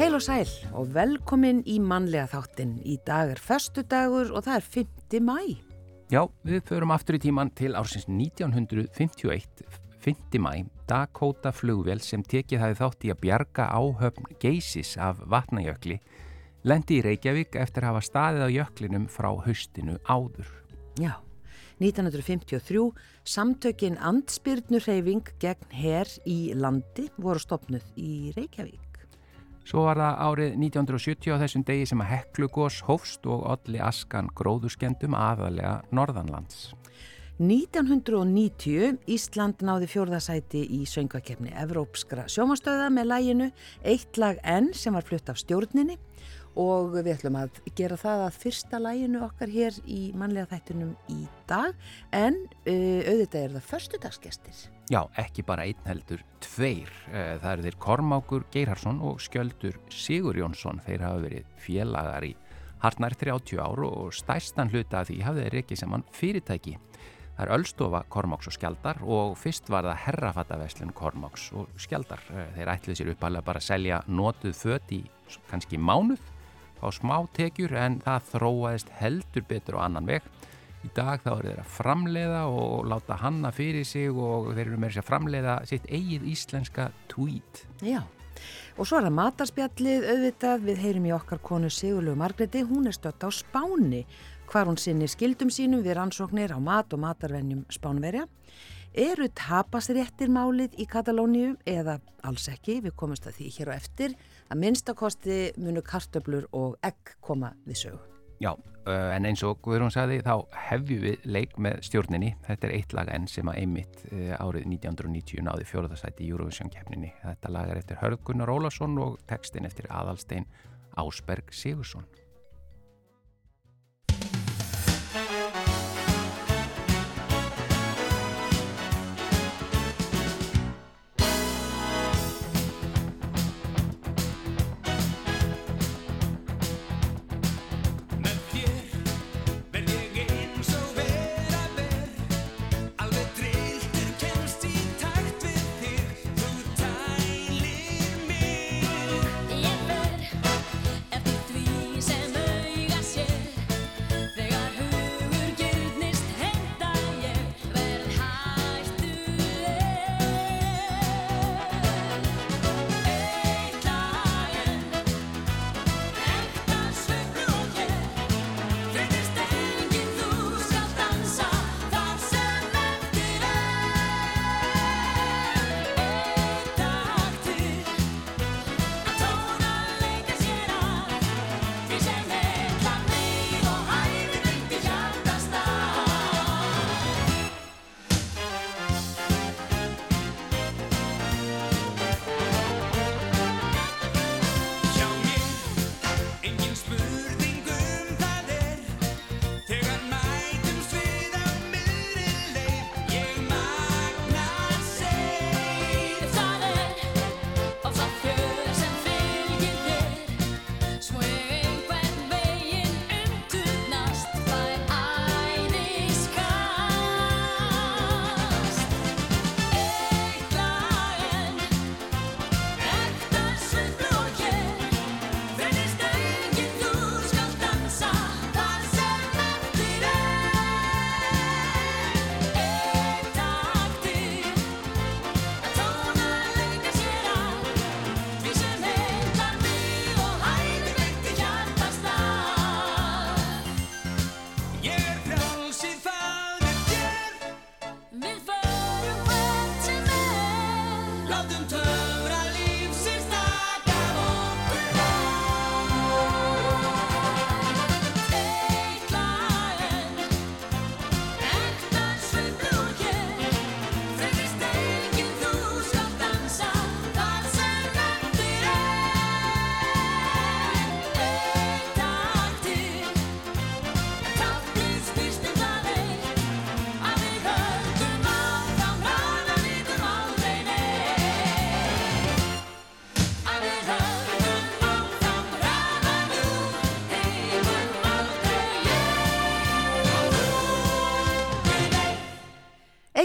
Heil og sæl og velkomin í mannlega þáttin. Í dag er förstu dagur og það er 5. mæ. Já, við förum aftur í tíman til ársins 1951, 5. mæ, Dakota flugvél sem tekið hafi þátt í að bjarga áhöfn geysis af vatnajökli, lendi í Reykjavík eftir að hafa staðið á jöklinum frá haustinu áður. Já, 1953 samtökin Andspyrnurreyfing gegn herr í landi voru stopnuð í Reykjavík. Svo var það árið 1970 á þessum degi sem að Heklugós hófst og allir askan gróðuskendum aðalega norðanlands. 1990 Ísland náði fjórðasæti í söngvakefni Evrópskra sjómastöða með læginu Eitt lag N sem var flutt af stjórninni og við ætlum að gera það að fyrsta læginu okkar hér í mannlega þættunum í dag en uh, auðvitað er það förstudagsgestir. Já, ekki bara einn heldur, tveir. Uh, það eru þeir Kormákur Geirharsson og Skjöldur Sigur Jónsson. Þeir hafa verið félagar í hartnær 30 ár og stæstan hluta að því hafði þeir ekki saman fyrirtæki. Það er Ölstofa Kormáks og Skjaldar og fyrst var það Herrafattaveslun Kormáks og Skjaldar. Uh, þeir ætluði sér uppalega bara að selja notuð fött í kannski mánuð á smá tekjur en það þróaðist heldur betur á annan veg. Í dag þá eru þeir að framleiða og láta hanna fyrir sig og þeir eru með þess að framleiða sitt eigið íslenska tweet. Já, og svo er það matarspjallið auðvitað við heyrim í okkar konu Sigurlu Margreti, hún er stött á Spáni hvar hún sinni skildum sínum við rannsóknir á mat og matarvenjum Spánverja. Eru tapasréttir málið í Katalóniu eða alls ekki, við komumst að því hér á eftir að minnstakosti munu kartöblur og egg koma við sögu. Já, en eins og Guðrún sagði þá hefju við leik með stjórninni. Þetta er eitt lag enn sem að einmitt árið 1990 náði fjóruðarsæti í Eurovision keppninni. Þetta lag er eftir Hörðgunnar Ólason og textin eftir Adalstein Ásberg Sigursson.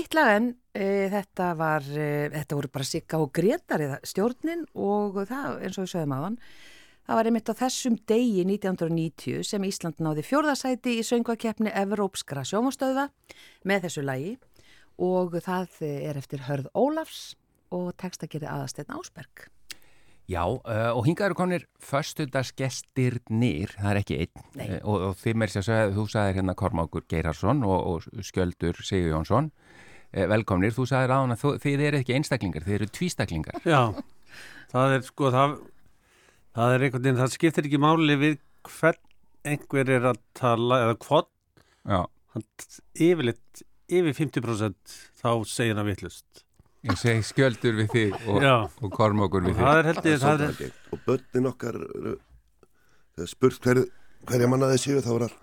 Skýrsla en e, þetta var, e, þetta voru bara sigga og gretar eða stjórnin og það eins og við sögum aðan það var einmitt á þessum degi 1990 sem Ísland náði fjórðasæti í söngvakeppni Evrópskra sjómastöða með þessu lægi og það er eftir Hörð Ólafs og textagerði aðastegn Ásberg. Já, uh, og hingað eru konir föstudagsgestirnir, það er ekki einn. Uh, og, og þið mér sér að þú sagðir hérna Kormákur Geirarsson og, og Skjöldur Sigur Jónsson velkomnir, þú sagðir á hann að þú, þið eru ekki einstaklingar, þið eru tvístaklingar. Já, það er sko það, það er einhvern veginn, það skiptir ekki máli við hvern einhver er að tala eða hvort. Yfirleitt, yfir 50% þá segir hann vittlust Ég segi skjöldur við þig og, og kormokur við þig. Það er heldur, það er... Og börnin okkar, þegar spurt hver, hverja mannaði séu þá var að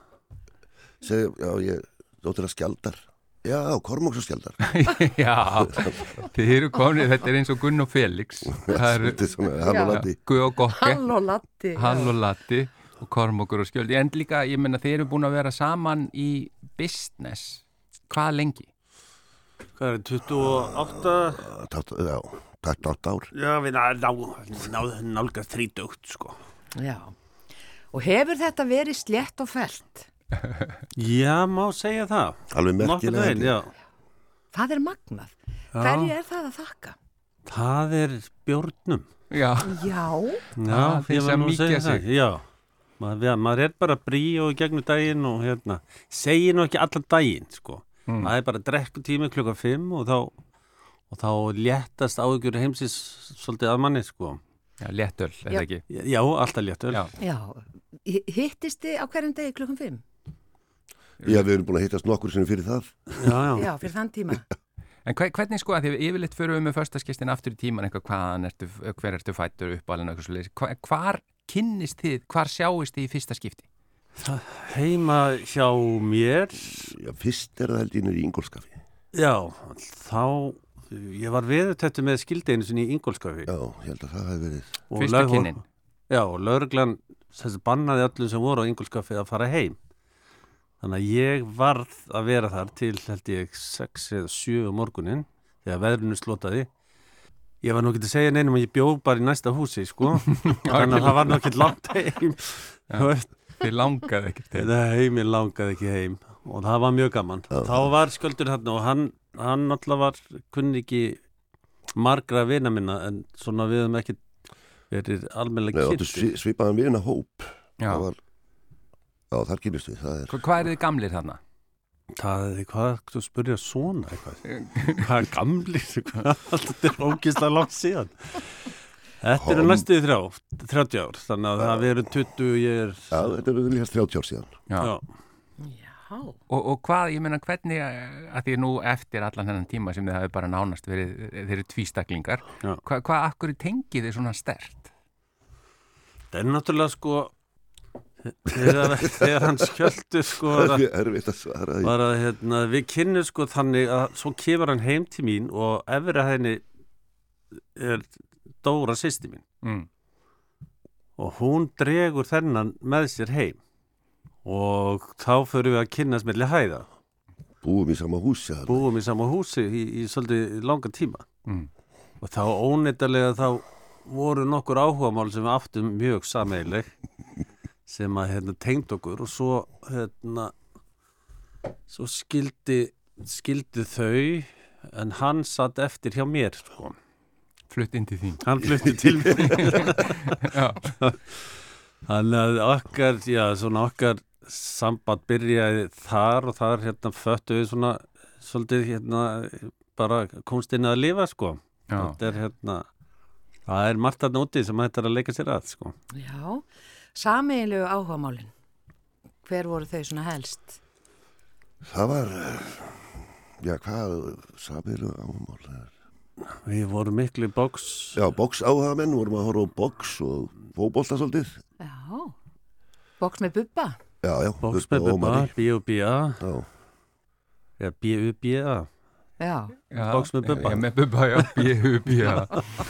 segja, já ég, dóttir að skjaldar. Já, kormoks og skjaldar. já, þið eru konið, þetta er eins og Gunn og Felix. Er. Guð og gokke. Hall og latti. Og latti og skjöldi. En líka, ég menna, þið eru búin að vera saman í business. Hvað lengi? Hvað er það, 28? Já, 28 ár. Já, við náðum nálgast 30, sko. Já, og hefur þetta verið slett og fælt? Já, má segja það. Alveg merkilega. Veginn, það er magnað. Hverju er það að þakka? Það er bjórnum. Já. Já. Já, það er mikið segja. Já. Maður, maður er bara brí og gegnum daginn og hérna, segir nú ekki allan daginn, sko. Mm. Það er bara drekkutími klukka 5 og þá, og þá léttast áðugjur heimsins svolítið að manni sko. Já, léttöl, eða ekki? Já, alltaf léttöl. Já. Já. Hittist þið á hverjum degi klukkan 5? Já, við erum búin að hittast nokkur sem fyrir það. Já, já. Já, fyrir þann tíma. En hvernig sko að því við yfirleitt fyrir við með förstaskistin aftur í tíman eitthvað hvaðan ertu, hver ertu fættur upp alveg eitthvað svo leiðis. Hvar kynnist þið, hvar sjáist þið í fyrsta skipti? Það heima hjá mér Já, fyrst er það held nýri í Ingólskafi Já, þá ég var viðtöttu með skildeinu sinni í Ingólskafi Já, ég held að það hefði verið Fyrsta kynnin Já, og lauruglan bannaði öllum sem voru á Ingólskafi að fara heim Þannig að ég varð að vera þar til held ég 6 eða 7 morgunin þegar veðrunu slótaði Ég var nú ekki að segja neinum að ég bjóð bara í næsta húsi sko. Þannig að það var nú ekki langt heim. Þið langaði ekki heim. Nei, mér langaði ekki heim. Og það var mjög gaman. Já. Þá var sköldur þarna og hann, hann alltaf var kunni ekki margra vina minna en svona við hefum ekki verið almenlega kynnt Nei, svipaðan vina hóp Já, var, Já þar kynist við er... Hvað er þið gamlir þarna? Það er hvað, þú spurja svona eitthvað Hvað er gamlir? Þetta er ógíslega langt síðan Þetta eru næstuði þrjá, 30 ár, þannig að það verður 20 ég er... Já, þetta eru líka 30 ár síðan. Já. Já. Og, og hvað, ég menna, hvernig, að því nú eftir allan þennan tíma sem þið hafi bara nánast verið, þeir eru tvístaklingar, hva, hvað akkur tengið þið svona stert? Það er náttúrulega sko, þegar, þegar hann skjöldu sko, er að svara því. Var að, hérna, við kynnum sko þannig að svo kemur hann heim til mín og efri að henni er Dóra sýsti mín mm. og hún dregur þennan með sér heim og þá förum við að kynast melli hæða Búum í sama húsi Búum í sama húsi í, í svolítið langa tíma mm. og þá óneittalega þá voru nokkur áhugamál sem við aftum mjög sameileg sem að hérna, tengd okkur og svo hérna svo skildi skildi þau en hann satt eftir hjá mér sko. Flutt inn til þín. Hann flutti til mér þannig að okkar já, svona okkar samband byrjaði þar og þar hérna föttu við svona svolítið hérna bara kunstinni að lifa sko. Já. þetta er hérna það er margt að nóti sem hættar að leika sér að sko. Já, samiðilegu áhugamálin? Hver voru þau svona helst? Það var já hvað samiðilegu áhugamál það er? Við vorum miklu boks Já, boks áhaga menn, vorum að horfa á boks og fókbólta svolítið. Já, boks með buppa Já, já, boks með buppa, B.U.B.A Já, B.U.B.A Já, boks með buppa Já, með buppa, já, B.U.B.A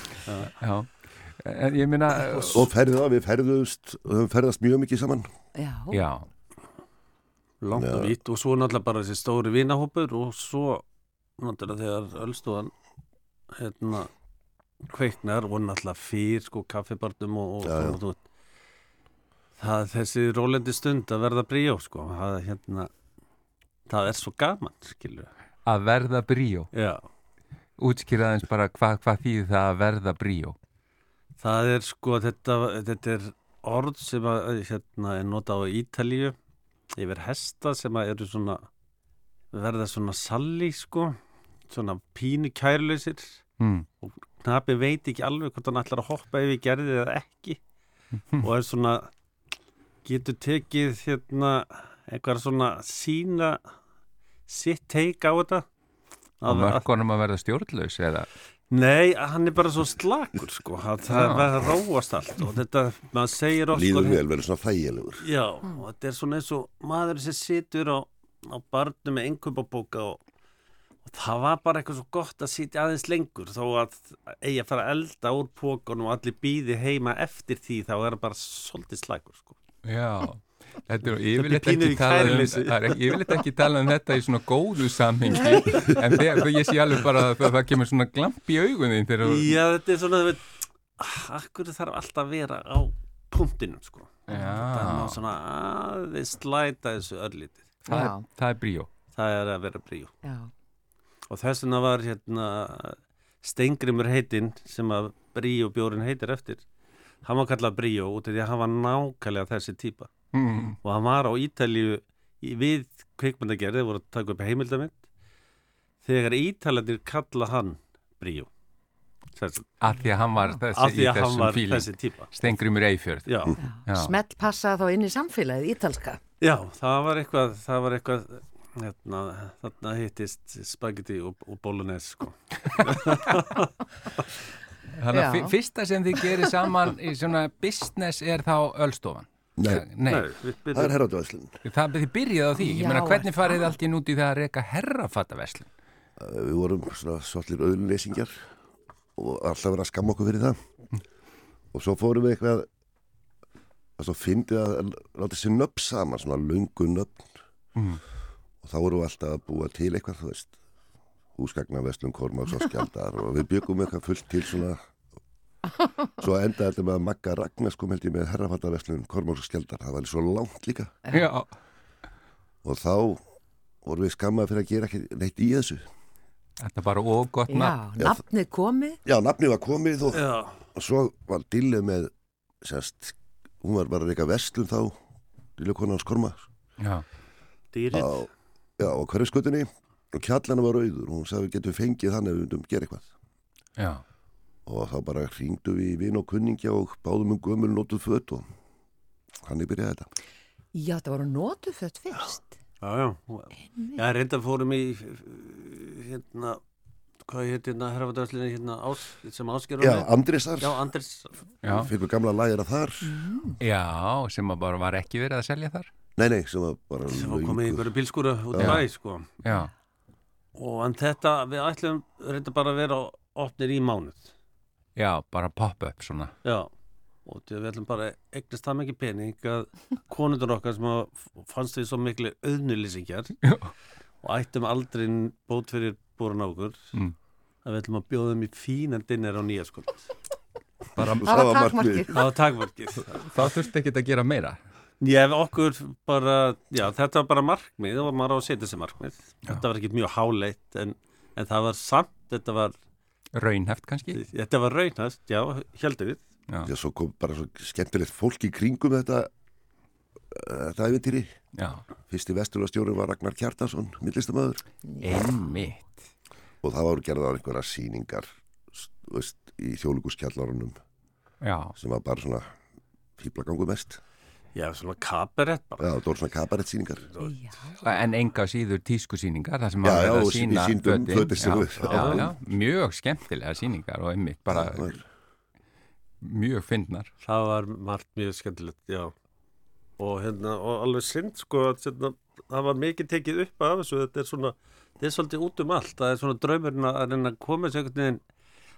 Já, en ég minna Og ferða, við ferðust ferðast mjög mikið saman. Já, já. Langt og vitt og svo náttúrulega bara þessi stóri vinahópur og svo náttúrulega þegar Ölstúan hérna kveiknar og náttúrulega fyrr sko kaffibarnum og, og, Já, það þessi rólendi stund að verða bríó sko það, hérna, það er svo gaman skilur Að verða bríó. já, Útskýraðins bara hvað hva þýðir það að verða bríó. Það er sko þetta, þetta er orð sem að hérna er notað á Ítalíu yfir hesta sem að eru svona verða svona salli sko svona pínu kærleysir Mm. knapi veit ekki alveg hvort hann ætlar að hoppa ef ég gerði eða ekki. Og er svona getur tekið hérna eitthvað svona sína sitt teik á þetta. Á mörkunum að verða stjórnlaus eða Nei, hann er bara svo slakur sko, að það Já. verður að róast allt. Og þetta, maður segir oft líður sko, vel, verður svona þægilegur. Já, og þetta er svona eins og maður sem situr á, á barnu með einhverjabóka og, og það var bara eitthvað svo gott að sitja aðeins lengur. Þó að eigi að fara að elda úr pókun og allir býði heima eftir því þá er það bara svolítið slagur sko. Já, þetta er yfirleitt ekki talað um, það er yfirleitt ekki talað um þetta í svona góðu samhengi en þegar ég sé alveg bara að það, það kemur svona glamp í augun þín þegar þú- Já, þetta er svona, þú veit, ah, akkur þarf alltaf að vera á punktinum sko. Það má Já, svona aðeins slæta þessu örlítið. það, Já. er- það er bríó. Það er að vera bríó. Já, og þess vegna var hérna Steingrimur heitinn sem að Bríó bjórin heitir eftir hann var kallað Bríó út af því að hann var nákvæmlega þessi típa Mm. og hann var á Ítalíu í- við kvikmyndagerði voru að taka upp heimildamind þegar Ítalandir kalla hann Bríó Af því að hann var þessi, að hann var þessi típa Stengrimur Eifjörð. smelt passa þá inn í samfélagið, ítalska. já, það var eitthvað það var eitthvað hérna, þarna hittist spagetti og, og bólunes sko. Þannig að fyrsta sem þið gerir saman í svona business er þá Ölstofan. Nei, Nei, við það er herratvæslun það byrjaði á því. Ég meina, hvernig er farið allt í núti það að reyka herrafattaverslun? við vorum svona svolítið auðlýsingjar og alltaf verið að skamma okkur fyrir það og svo fórum við eitthvað að svo fyndið að láta sér nöfn saman, svona löngu nöfn Mm. og þá vorum við alltaf að búa til eitthvað, þú veist húsgagna, vestlum, kormáks og skjaldar og við byggum eitthvað fullt til svona svo endaði þetta með að Magga Ragnars kom held ég með herrafattaverslun, kormáks og skjaldar það var svo langt líka Já. og þá vorum við skammaði fyrir að gera ekki neitt í þessu Þetta bara ógott Já, nafn. nafnið komið. Já, nafni var komið og, já, og svo var dillið með sérst, hún var bara reyka vestlun þá dillið konar hans korma Já. dýrið á, já, á hverju skutinni og kjallana var auður og hún sagði við getum fengið þannig að við myndum gera eitthvað Já. Og þá bara hringdu við í vin og kunningja og báðum um gömul notuð fött og hann er byrjað þetta Já, það voru notufött fyrst. Já, já. Já, reynda fórum í hérna, hvað heit hérna herrafadarslinni hérna ás, sem áskerur Já, Andrisar, já, Andris Já. fyrir gamla lægina þar Já, sem að bara var ekki verið að selja þar. Nei, nei, sem var bara sem löngu- komið í einhverju bílskúra út í bæ, sko Já. og en þetta, við ætlum reynda bara að vera opnir í mánuð Já, bara pop-up svona. já, og því að við ætlum bara eignast það mikið pening að konundur okkar sem að fannst við svo miklu auðnulýsingjar Já. og ættum aldrei bót fyrir búrun á okkur Mm. að við ætlum að bjóða þeim í fínan dinner á nýja skuld Bara, Það var takmarkið. það var takmarkið þá þurfti ekki að gera meira. Já, okkur bara, já, þetta var bara markmið og maður á að setja þessi markmið. Þetta var ekki mjög háleitt en, en það var samt, þetta var, Raunheft kannski. þetta var raunast, já, heldur við. Já. Já, svo kom bara svo skemmtilegt fólk í kringum þetta þetta æfintýri Já. Fyrsti vesturlastjóri var Ragnar Kjartansson, millistamöður Einmitt. og það voru gerðar einhverja síningar veist, í þjóðluguskjallarunum Já. sem var bara svona fýblagangu mest. Já, svona kabarett bara. Já, það voru svona kabarett-síningar. Já, En enga síður tískusýningar, það sem Já, að já, vera að sína fötin. fötin sem Já, við- já, já, mjög skemmtilega síningar og einmitt bara mjög fyndnar. Það var margt mjög skemmtilegt, já. Og hérna, og alveg synd, sko, að hérna, það var mikið tekið upp af þessu, þetta er svona, þetta er svolítið út um allt, það er svona draumurinn að reyna að koma þessu einhvern veginn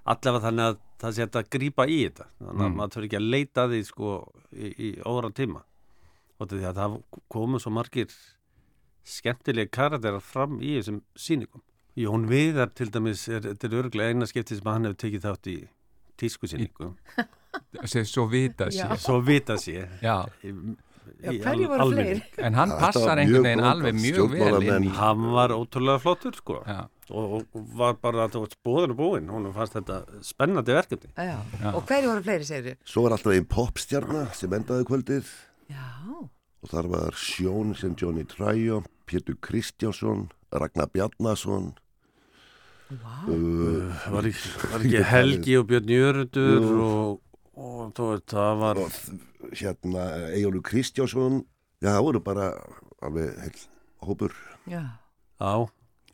allavega þannig að það sé að grípa í þetta, þannig að Mm. maður þurfi ekki að leita því, sko, í, í óra tíma. Og því að það komu svo margir skemmtilega karakterar fram í þessum sýningum. Jón Viðar til dæmis, er, þetta er örglega eina skipti sem hann hefur tekið þátt í tískusýningu. Svo vita sér. Svo vita sé. Já, hverju voru fleiri? en hann passar einhvern veginn alveg mjög vel inn í Hann var ótrúlega flottur sko og, og var bara búðin og búinn, hún fannst þetta spennandi verkefni. Já. Já. Og hverju voru fleiri, segir þú? Svo var alltaf einn popstjarna sem endaði kvöldið Já. og þar var Sjón sem Johnny Triumph, Pétur Kristjánsson, Ragnar Bjarnason, Vá. uh, Var ekki, var ekki Helgi og Björn Jörundur og, og þú veit, það var og hérna Ejjólu Kristjánsson, já það voru bara alveg heil hópur. Já. á,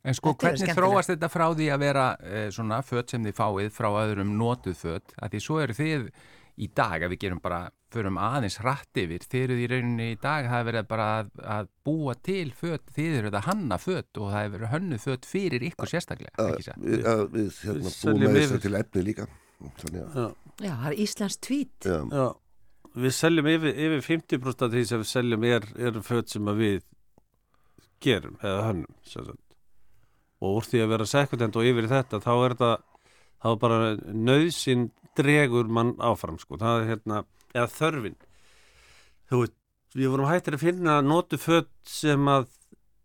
En sko, Þetta er hvernig þróast þetta frá því að vera eh, svona föt sem þið fáið frá öðrum notuð föt? Að því svo eru þið í dag, að við gerum bara, förum aðeins hratt yfir, þið eruð í rauninni í dag, það er verið bara að, að búa til föt, þið eruð að hanna föt og það er verið hönnuð föt fyrir ykkur sérstaklega, Að, við, að, við hérna, Við búum með þess til efni líka. Þannig að, já, það er Íslands tvít. já, já. Við seljum yfir, yfir 50% af því sem við seljum er, er föt sem að við gerum eða hönnum sem sagt. og úr því að vera sekundent og yfir þetta þá er þetta þá er bara nöðsin dregur mann áfram sko. það er hérna, eða þörfin þú veit, við vorum hættir að finna notu föt sem að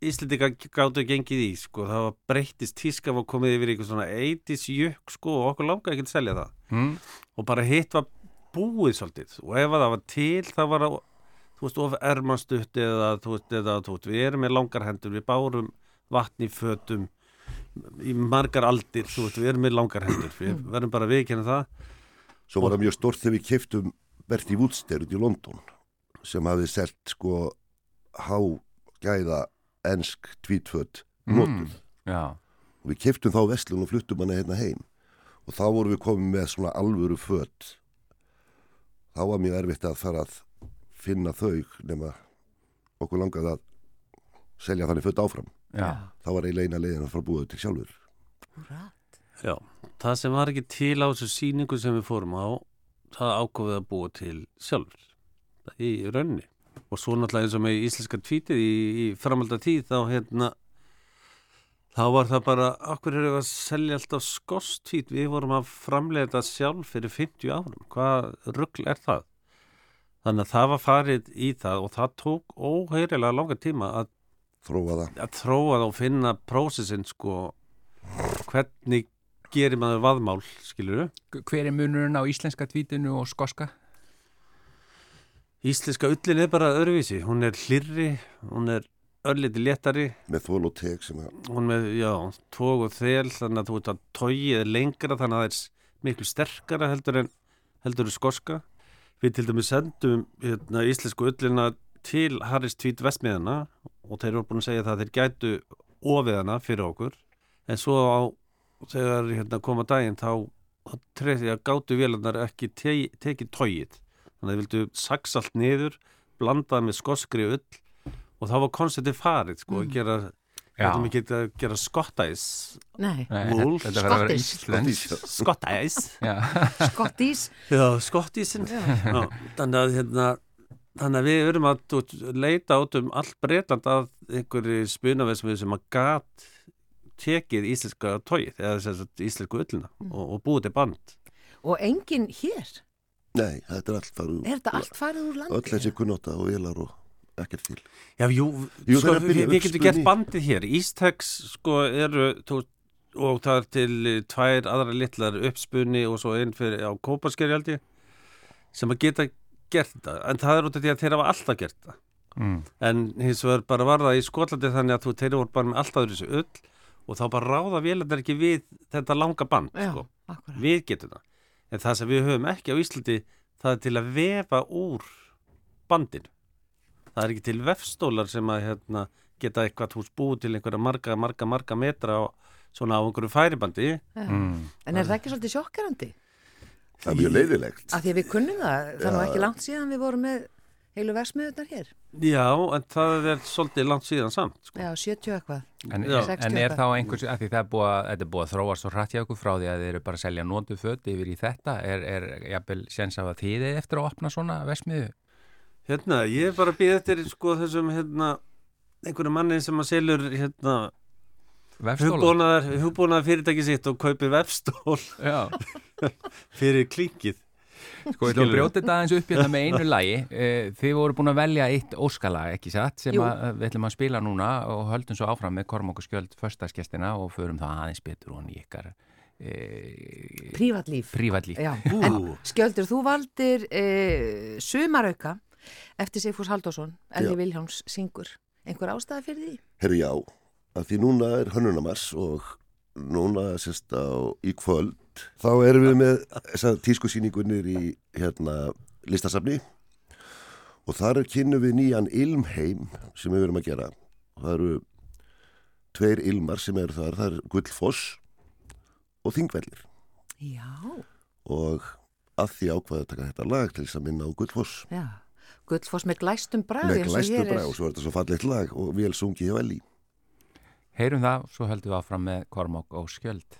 Íslendinga gáttu gengið í sko. það var breyttist tíska var komið yfir eitthvað svona 80s jökk sko, og okkur langaði ekki að selja það. Mm? og bara hitt var búið svolítið. Og ef að það var til það var að þú veist, of ermanstutt eða, þú veist, eða þú veist, við erum með langar hendur við bárum vatn í fötum í margar aldir þú veist, við erum með langar hendur. Við verðum bara að viðkynna það. Svo var það mjög stort þegar við keftum Berti Woodster út í London sem hafði selt sko hágæða ensk tvítföt notuð. Já, Og við keftum þá veslun og fluttum hana hérna heim. Og þá vorum við komið með svona alvöru fött. Þá var mjög erfitt að fara að finna þau nema okkur langaði að selja þannig fött áfram. já, Það var eiginlega eina leiðin að fara að búa þau til sjálfur. Húrat. Já, það sem var ekki til á þessu síningu sem við fórum á það ákofið að búa til sjálfur í raunni og svo náttúrulega eins og með íslenska tvítið í, í framölda tíð þá hérna þá var það bara, okkur erum við að selja alltaf skostvít, við vorum að framlega þetta sjálf fyrir 50 árum. Hvað ruggl er það? Þannig að það var farið í það og það tók óheirilega langa tíma að, Þróa það. að þróa það og finna prósessin sko. Hvernig gerir maður vaðmál, skilur hver er munurinn á íslenska tvítinu og skoska? Íslenska ullin er bara öðruvísi, hún er hlirri, hún er örliti léttari, Með þól og teg sem að hún með, já, tóg og þel, þannig að þú veit að tógið er lengra, þannig að það er miklu sterkara heldur en heldur en skoska. Við til dæmis sendum hérna, íslensku ullina til Harris Tvít Vestmiðana og þeir eru búin að segja það að þeir gætu ofið hana fyrir okkur, en svo á, þegar hérna, koma daginn þá, treyði að gátu vélarnar ekki te tekið tógið. Þannig að þeir vildu saksa allt niður, blandað með skoskri ull og þá var konceptið farið, sko, að gera Já. Þetta mikið að gera skottæs Scottish. íslensk. Skottæs skottís. Já, skottísin Þannig að hérna Þannig að við erum að leita át um allt breytland að einhverju spunaveðsmið sem að gat tekið íslenska tóið eða sem sagt íslensku ullina og, og búið til band Og enginn hér. Nei, þetta er allt farið Er þetta allt farið úr landi? Öll þessi kunnóta og vélar og ekkert til. Já, jú, Jú, sko, við, við getum gert bandið hér Ístex sko eru þú, og það er til eh, tvær aðra litlar uppspunni og svo einn fyrir á kópaskerjaldi sem að geta gert þetta en það er út af því að þeir hafa alltaf gert það mm. en hins vegar bara var það í Skotlandi þannig að þú þeir voru bara með alltaf þessu ull og þá bara ráða vélarnar ekki við þetta langa band Já, sko. akkurat. við getum það en það sem við höfum ekki á Íslandi það er til að vefa úr bandinu það er ekki til vefstólar sem að hérna, geta eitthvað hús búið til einhverja marga, marga, marga metra á, svona á einhverju færibandi Mm. En er það ekki svolítið sjokkerandi? Það er mjög leiðilegt. Af því að við kunnum það, það er Já. ekki langt síðan við vorum með heilu versmiðunar hér. já, en það er svolítið langt síðan samt sko. Já, 70 eitthvað. En, en er þá einhvers, að því það er búið að, þetta er búið að þróa svo hratt hjá ykkur frá því að þið eru bara að selja nótu föt yfir í þetta, er, er jafnvel séns af að þið er eftir að opna svona vesmiðu? Hérna, ég er bara að býða eftir sko þessum hérna einhverju manni sem að selur hérna hugbúnaðar fyrirtæki sitt og kaupi vefstól fyrir klíkið Sko, við ætlum að brjóta þetta aðeins upp hérna með einu lagi. Eh, þið voru búin að velja eitt óskalag, ekki satt, sem að, við ætlum að spila núna og höldum svo áfram með Kormák og Skjöld förstaskestina og förum það aðeins betur og nýjikar. E, Prívatlíf. Prívatlíf. Skjöldur, þú valdir e, sumarauka eftir Sigfús Haldásson, Elgi Viljáns syngur. Einhver ástæði fyrir því? Herru já, að því núna er hönnunamars og núna sérst á í kvöld þá erum við með þessar tískusýningunir í hérna listasafni. Og þar kynum við nýjan ilmheim sem við verum að gera. Og það eru tveir ilmar sem eru þar, það er Guldfoss og Þingvellir. Já. Og að því ákvaði að taka þetta lag til þess að minna á Guldfoss Já, Guldfoss með glæstum bræð með glæstum bræð og svo er þetta svo fallegt lag og vel sungið hjá Elli Heyrum það, svo höldum við áfram með Kormák og Skjöld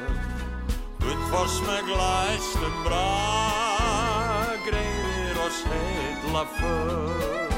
posmegla ešte bra, grejros hed la fer.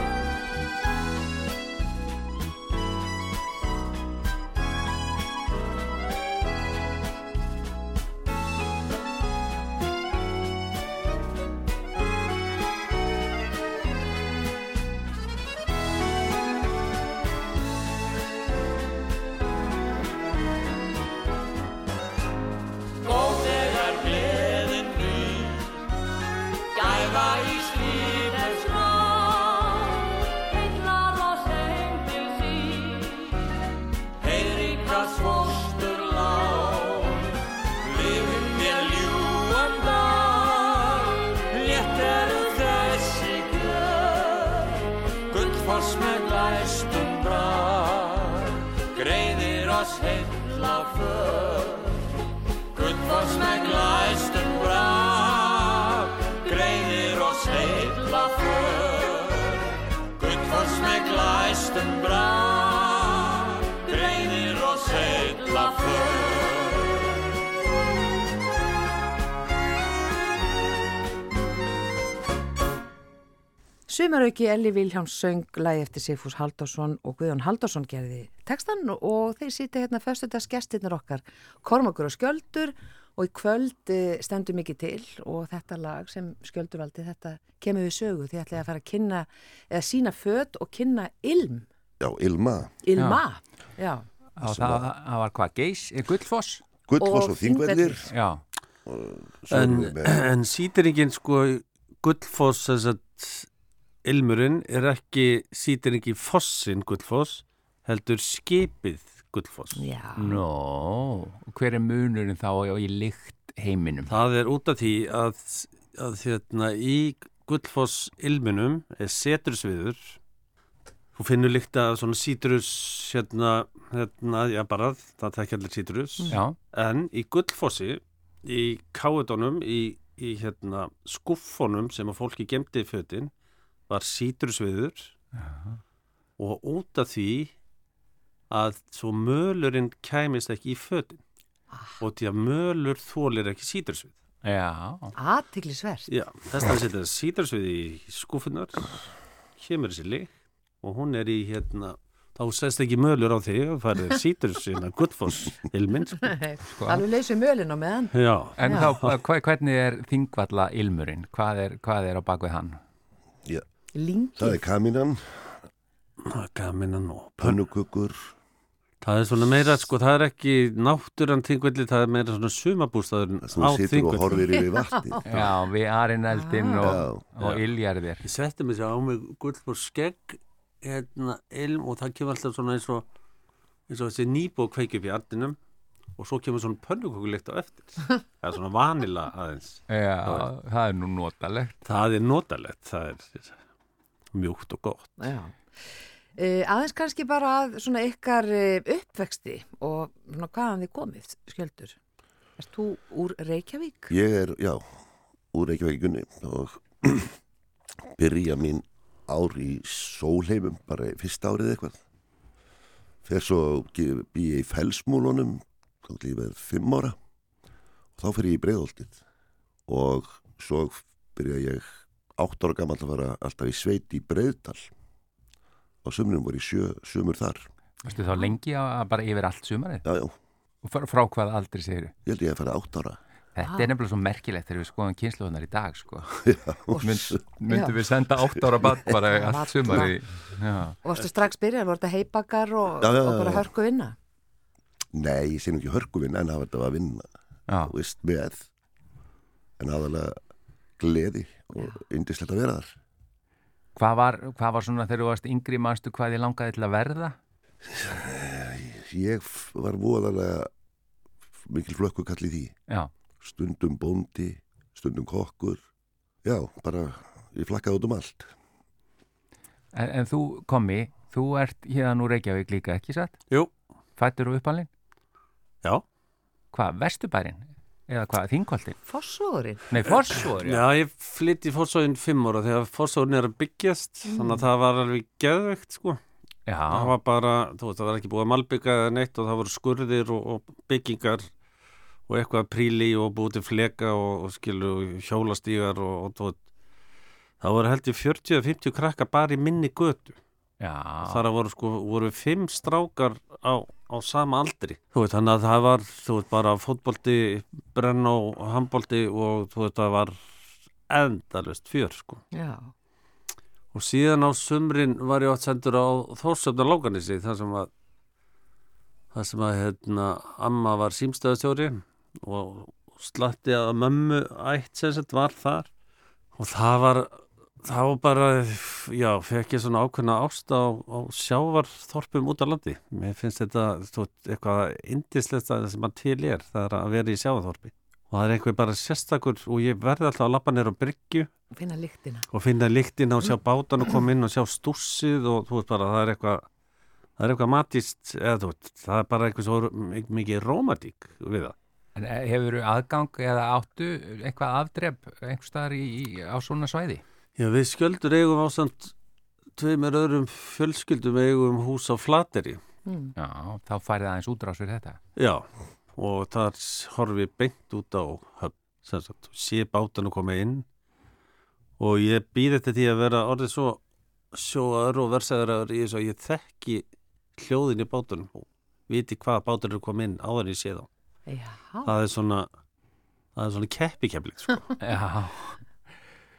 Glæstum brag greiðir oss heitla för. Sumarauki Elli Viljáns söng lægi eftir Sigfús Haldásson og Guðjón Haldásson gerði tekstan og þeir sýti hérna fyrstutags gestirnir okkar. Kormakur og Skjöldur og í kvöld eh, stendur mikið til og þetta lag sem Skjöldur valdi þetta kemur við sögu. Því ætlaði að fara að kynna eða sína född og kynna ilm. Já, ilma. Ilma, já, já. Og það, það var hvað, geis, gullfoss? Gullfoss og, og þingvellir. Já. En, en sítiringin sko gullfoss þess að ilmurinn er ekki sítir ekki fossin gullfoss heldur skipið gullfoss. Já. Nó, hver er munurinn þá í lykt heiminum? Það er út af því að, að hérna, í gullfoss ilmunum er setursviður. Þú finnur líkt að svona sítrus hérna, hérna, já bara það tekja allir sítrus. Mm. en í gullfossi í káetónum í, í hérna skuffonum sem að fólki gemdi í fötinn var sítursviður og út af því að svo mölurinn kæmist ekki í fötinn ah. og því að mölur þólir ekki sítursvið Já, aðtiklisvert Já, þess að setja sítursvið í skúfunar kemur þessi lík og hún er í hérna þá sest ekki mölur á því og farið sítur sína guttfoss ilminn sko. sko. Alveg leysið mölin á meðan Já. En Já. þá, hvernig er þingvalla ilmurinn? Hvað er, hvað er á bakvið hann? Já, Lingið. það er kaminan Kaminan og pönnukukur Það er svona meira, sko, það er ekki náttúran þingvelli, það er meira svona sumabústaður á þú situr og þingvelli. horfir yfir vatni Já, við arineldin Ah. og, og iljarðir Ég setti mig sér á mig gullfór skegg hérna ilm og það kemur alltaf svona eins og eins og þessi nýbó kveiki upp í artinum og svo kemur svona pönnukukulikt á eftir. Það er svona vanila aðeins. Já, það er nú notalegt. Það er notalegt, það er mjúkt og gott. Já. Uh, aðeins kannski bara að svona ykkar uh, uppvexti og svona hvaðan þið komið, skjöldur. Erst þú úr Reykjavík? Ég er, já, úr Reykjavíkunni og byrja mín ár í sólheimum, bara fyrsta árið eitthvað. Fer svo býja í felsmúlunum, ég verið fimm ára. Og þá fyrir ég í breiðoltið og svo byrja ég átt ára gammal að fara alltaf í sveit í breiðdal. Á sumnum voru í sjö, sumur þar. Varstu þá lengi að bara yfir allt sumarið? Já, já, Og frá, frá hvað aldrei segir ég held ég að fara átt ára. Þetta er nefnilega svo merkilegt þegar við skoðum kynsluðunar í dag sko. Myndum við senda átt ára bann bara allt Já, Og varstu strax byrjað, voru þetta heibakar og, Já, já, og bara hörku vinna? Nei, ég sé nú ekki hörkuvinn en það var þetta að vinna. já, þú veist, með en aðalega gleði og yndislegt að vera þar Hvað var, hvað var svona þegar þú varst yngri manstu hvað þið langaði til að verða? ég var voðalega mikil flökku kall í því Já, stundum bóndi, stundum kokkur já, bara ég flakkaði út um allt en, en þú komi, þú ert hérna úr Reykjavík líka ekki satt? Jú. Fættur og uppalinn? Já, Hvað, Vesturbærin? Eða hvað, Þingoltin? Fossúðurinn? Nei, Fossvor, já. ég flytti í fórsóðin fimm ára þegar fórsóðin er að byggjast þannig að það var alveg geðveikt sko Já, það var bara, þú veist, það var ekki búið að malbygga eða neitt og það voru skurðir og, og byggingar og eitthvað príli og búið til fleka og, og skilu hjólastígar og, og þú veist, það voru held ég 40-50 krakka bara í minni götu já. þar að voru sko, voru fimm strákar á, á sama aldri. Þú veit, þannig að það var, þú veit, bara fótbolti, brenn og handbolti og þú veit, það var endalust fjör sko. Já. og síðan á sumrin var ég átt sendur á Þórsöfna Lókanissi þar sem að þar sem að hérna amma var símstöðastjóri og slatti að mömmu ætt sem sett var þar. Og það var þá bara, já, fekk ég svona ákveðna ást á, á sjávarþorpum út á landi. Mér finnst þetta þú, veist, eitthvað indislegt að sem að til er, það er að vera í sjávarþorpi. Og það er eitthvað bara sérstakur og ég verði alltaf að lappa neyra á bryggju Finna lyktina. og finna lyktina og sjá bátan og koma inn og sjá stússið og þú veist bara það er eitthvað það er eitthvað matist eða þú veist það er bara eitthvað svo mik- mikið rómatík við það. En hefur aðgang eða áttu eitthvað afdrep einhver staðar á svona svæði? Já við skjöldur eigum ásamt tveimur öðrum fjölskyldum eigum hús á Flateri. Mm. Já, þá færið aðeins útrás fyrir þetta. Já og þar horfi beint út á höfn sem sagt, sé bátan að koma inn og ég býð þetta því að vera orðið svo sjóaður og versaður í þess að ég þekki hljóðin í bátunum og viti hvaða bátur eru komið inn áður en ég sé þá. Já. það er svona það er svona keppikefling sko. Já,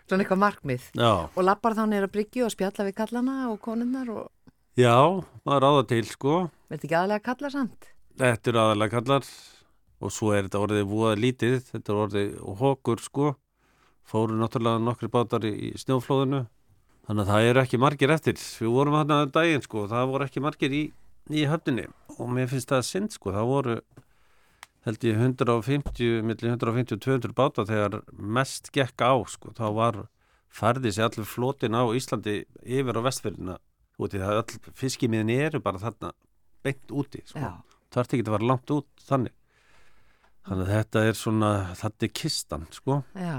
Svona eitthvað markmið. já, Og lappar þá neyra bryggju og spjalla við kallana og konunnar og já, maður áða til sko. Veit ekki aðlega kalla samt. þetta eru aðalega kallar. Og svo er þetta orðið voða lítið. Þetta er orðið hókur sko. Fóru náttúrulega nokkri bátar í, snjóflóðinu. Þannig að það eru ekki margir eftir. Við vorum hann að daginn sko. Það voru ekki margir í, í höfninni. Og mér finnst það synd sko. Það voru held ég 150 millir 150 og 200 bátar þegar mest gekk á sko. Þá var færði sér allir flotin á Íslandi yfir á vestfjörðina úti það. Öll fiskimiðin eru bara þarna beint úti sko. Já. þarf ekki að fara langt út þannig. Þannig að þetta er svona þetta er kistan sko. Já.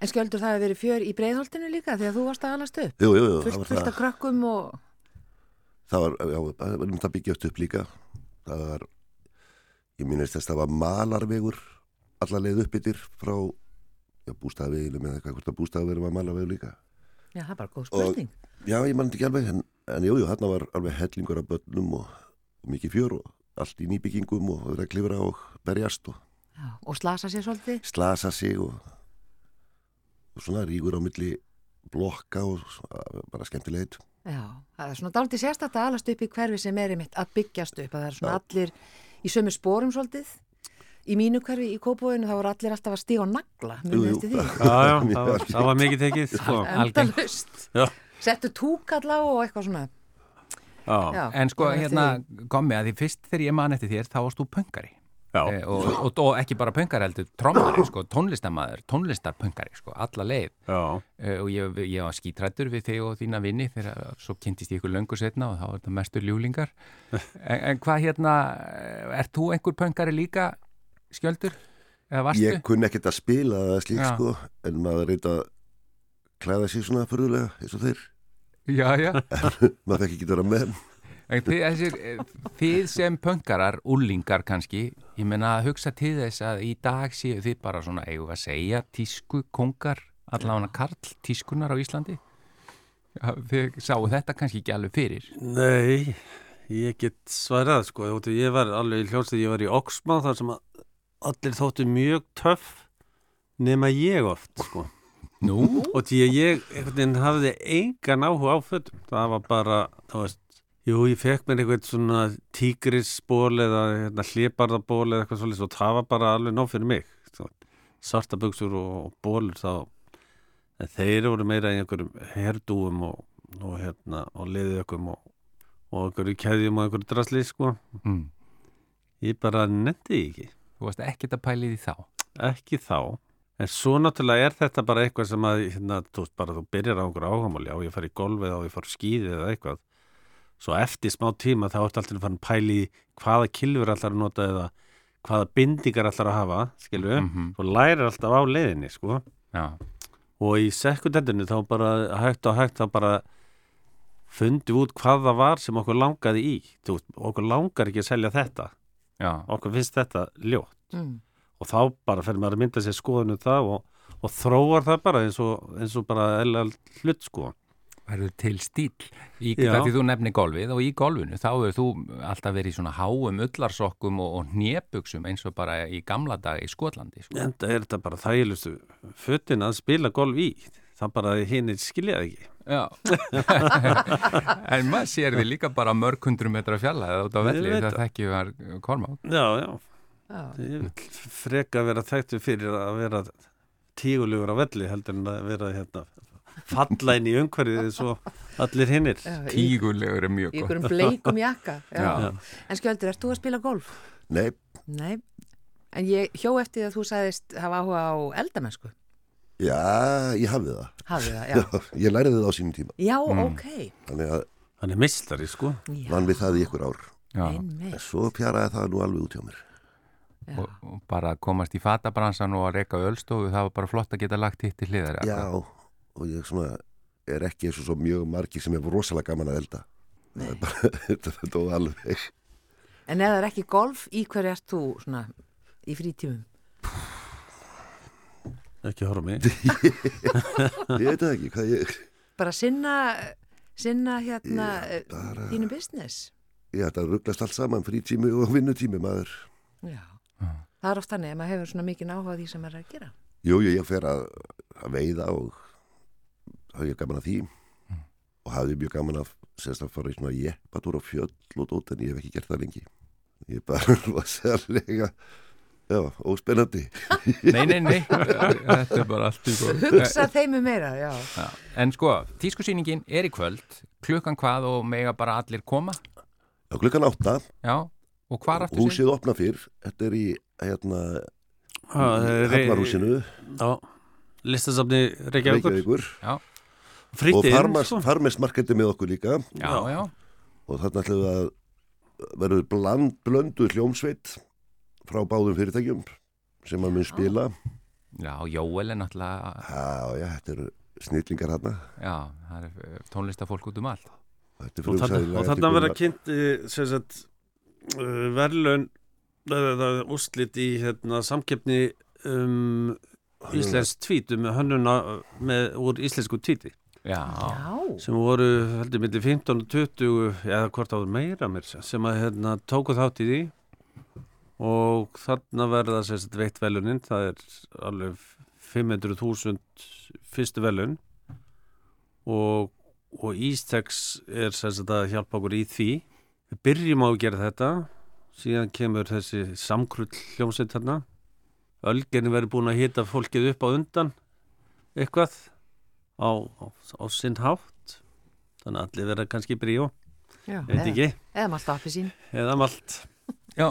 En skjöldur það að verið fjör í breiðholtinu líka því að þú varst að alast upp. Jú, jú, jú, það Fullt, fullt það. af krökkum og... það var, já, það var um það byggjast upp líka. Það var ég minnist þess að það var malarvegur alla leið upp yfir frá já, bústafaveginu með eitthvað hvort að bústafaveginu var malarvegur líka Já, það bara góð spurning. Og, já, ég mann ekki alveg, en, en jú, jú, hérna var alveg hellingur af börnum og, og mikið fjör og allt í nýbyggingum og verið að klifra og berjast og Já, og slasa sér svolítið. slasa sig og, og svona ríkur á milli blokka og bara skemmtilegt. Já, það er svona dálítið sérstætt að alast upp í hverfi sem er einmitt að byggjast upp. að Það er svona allir í sömu spórum svolítið. Í mínu hverfi í Kópavóinu þá voru allir alltaf að stíga á nagla. Já, já, það var, það var mikið tekið sko. Endalust. Já. Settu túkalla og eitthvað svona. Já, Já, En sko, hérna, því. kom með að því fyrst þegar ég man eftir þér, þá varst þú pöngari. Eh, og, og, og ekki bara pöngari heldur, trommari, sko, tónlistamæður, tónlistarpöngari, sko, alla leið. já, Eh, og ég, ég var skítrættur við þig og þína vinni þegar svo kynntist ég ykkur löngu setna og þá var þetta mestur ljúlingar. en, en hvað hérna, er þú einhver pöngari líka skjöldur? Eða varstu? Ég kunni ekkert að spila það slíkt Já. sko, en maður reyndi að klæða sér svona fyrirlega eins og þeir. Já, já. maður fekk ekki að vera með. Þið, þið sem pöngarar, úlingar kannski, ég menna að hugsa til þess að í dag séu þið bara svona, eigum að segja, tísku kongar, allavega karl tískunar á Íslandi. Þið sáu þetta kannski ekki alveg fyrir. Nei, ég get svarað sko, ég var alveg í hljómsið, ég var í Oxma þar sem allir þóttu mjög töff nema ég oft sko. Nú? og því að ég einhvern veginn hafði engan áhuga á fötum það var bara, þú veist jú, ég fekk mér einhvern svona tígrisból eða hérna, hlipardaból eða eitthvað svolítið og það var bara alveg nóg fyrir mig. Buksur og, og bólur þá en þeir eru meira í einhverjum herdúum og, og hérna og liðjökum og, og einhverju keðjum og einhverju drasli sko. Mm. ég bara netti ekki. Þú varst ekkert að pæli því þá. ekki þá. En svo náttúrulega er þetta bara eitthvað sem að hérna, þú, veist, bara, þú byrjar á einhverju áhamáli á ég fari í golfið á ég fari skýðið eða eitthvað svo eftir smá tíma þá ertu alltaf að fara að pæli hvaða kilfur allar að nota eða hvaða bindingar allar að hafa skilju, mm Mhm. þú lærir alltaf á leiðinni sko Já. og í sekundendinu þá bara hægt og hægt þá bara fundum út hvað það var sem okkur langaði í þú, okkur langar ekki að selja þetta Já. okkur finnst þetta ljótt Mm. og þá bara fer maður að mynda sér skoðunum það og, og þróar það bara eins og, eins og bara hlut sko Verður til stíl. Í, því þú nefnir golfið og í golfinu þá hefur þú alltaf verið í svona háum ullarsokkum og, og hnébuksum eins og bara í gamla dag í Skotlandi. Sko. en það er þetta bara þægilustu fötin að spila golf í það bara hinnir skiljaði ekki Já. en maður sér þið líka bara mörg hundru metra fjalla eða út á Ég velli það það. þekki var kormá. já, já, Já. ég vil freka að vera þekktu fyrir að vera tígulegur á velli heldur en að vera hérna falla inn í umhverfið eins og allir hinnir í, Tígulegur er mjög í gott. einhverjum bleikum jakka. Já. Já. En Skjöldur, ert þú að spila golf? Nei, Nei. En ég hjó eftir að þú sagðist hafa áhuga á eldamennsku. já, ég hafði það. Hafði það, já. Já, ég læriði það á sínum tíma. Já, Mm. ok. Þannig að hann er mistari sko vann við það í ykkur ár. En svo pjaraði það nú alveg út hjá mér. Og, og bara komast í fatabransan og að reyka ölstofu, það var bara flott að geta lagt hitt til hliðar. eða Já? Og ég svona er ekki eins og svo mjög margir sem er rosalega gaman að elda. Það er bara, þetta er þetta alveg. En það er ekki golf, í hverju ert þú svona í frítímum? ekki horfa á mig Ég veit það ekki hvað ég, Bara sinna, sinna hérna Já, bara- bara... þínu business? ég ætla að rugglast allt saman, frítími og vinnutími maður. Já. Það er oft þannig að maður hefur svona mikið áhuga á því sem maður er að gera. Jú, jú, ég fer að, að veiða og hafði ég gaman að því og hafði mjög gaman að sérst að fara í svona jeppatúr á fjöll og dót en ég hef ekki gert það lengi. Ég er bara rosalega, já, óspennandi. Nei, nei, nei, þetta er bara allt. Hugsa þeim um meira, já. Já. En sko, tískusýningin er í kvöld, klukkan hvað og mega bara allir koma. Já, klukkan átta, Já, og hvað aftur húsið opna fyrr, þetta er í, hérna, Hafnarhúsinu, Já, listasafni Reykjavíkur Reykjavíkur Já, og Frýtti inn farmers, sko. farmersmarketti með okkur líka. Já, já. og þarna ætlum við að verður bland, blöndu hljómsveit frá báðum fyrirtækjum sem að mun spila. Já, Jóel er náttúrulega, Já, já, þetta eru snillingar hérna já, það er eh, tónlistafólk út um allt. Þetta er og þarna, frumsæðilega og þarna verða kynnt uh, sem sagt uh, verðlaun uh, úrslit í hérna, samkeppni um íslensk tvítu með hönnuna með, úr íslensku tvíti Já. Já. sem voru heldur myndi 15 og 20 eða hvort áður meira mér sem- að hérna, tóku þátt í því. Og þarna verða sérst veitt velunin, það er alveg 500.000 fyrstu velun og, og Ístex er sérst að hjálpa okkur í því. Við byrjum á að gera þetta. Síðan kemur þessi samkrull hljómsveit þarna. Ölgerni verður búin að hita fólkið upp á undan. Eitthvað á, á, á sinn hátt þannig að allir verða kannski bríó eða, ekki, eða malt appi sín. eða malt Já,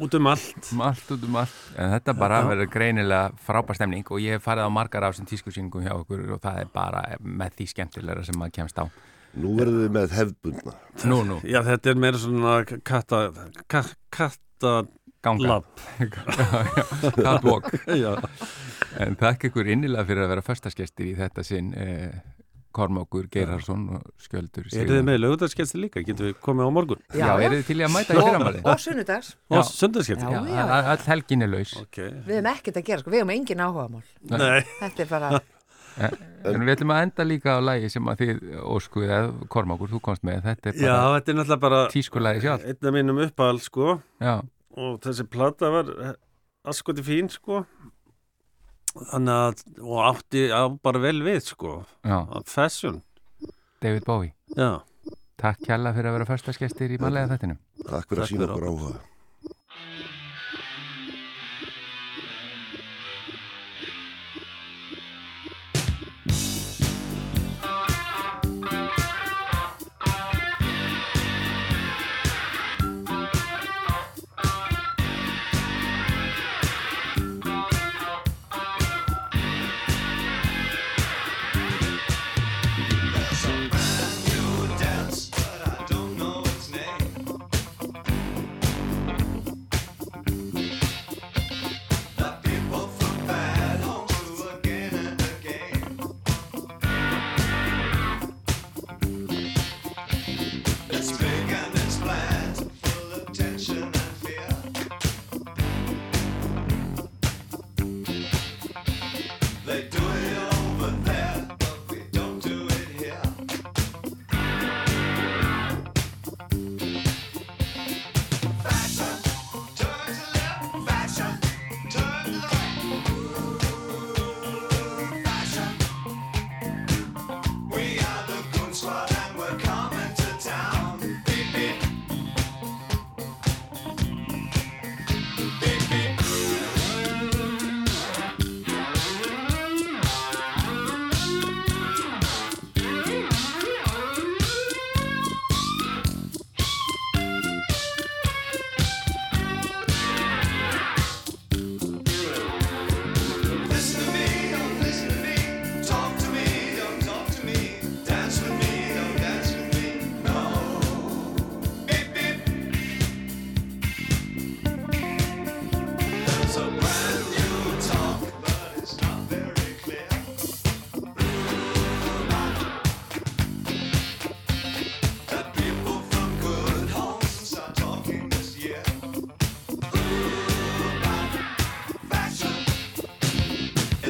út um allt allt út um allt. En þetta bara verður greinilega frábær stemning og ég hef farið á margar af þessum tískusýningum hjá okkur og það er bara með því skemmtilegra sem maður kemst á. Nú verðum við með hefbundna. Nú, nú, Já, þetta er meira svona katta ka, katta ganga. lapp Catwalk. Já, En þakka ykkur innilega fyrir að vera förstaskestir í þetta sinn eh, Kormákur Geirharsson og Skjöldur er þið með lögutaskessi líka, getum við komið á morgun? Já, eru þið til í að mæta í fyrramali? Og sunnudags. Já. og sundarskessi Já. Já, all all helgin er laus. Ok, Við hefum ekkert að gera, sko. Við hefum engin áhugamál. nei, Þetta er bara, En við ætlum að enda líka á lægi sem að þið óskuð eða Kormákur, þú komst með. Þetta er já, bara þetta er náttúrulega bara tískulægi sjálf einn af mínum uppáhald, sko. Já, og þessi plata var askoti fín, sko þannig að, og átti á bara vel við, sko fashion, David Bowie. Já. Takk kjalla fyrir að vera förstaskestir í manlega þettinum Takk fyrir að sína okkur. áhuga.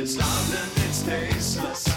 It's London, it's tasteless.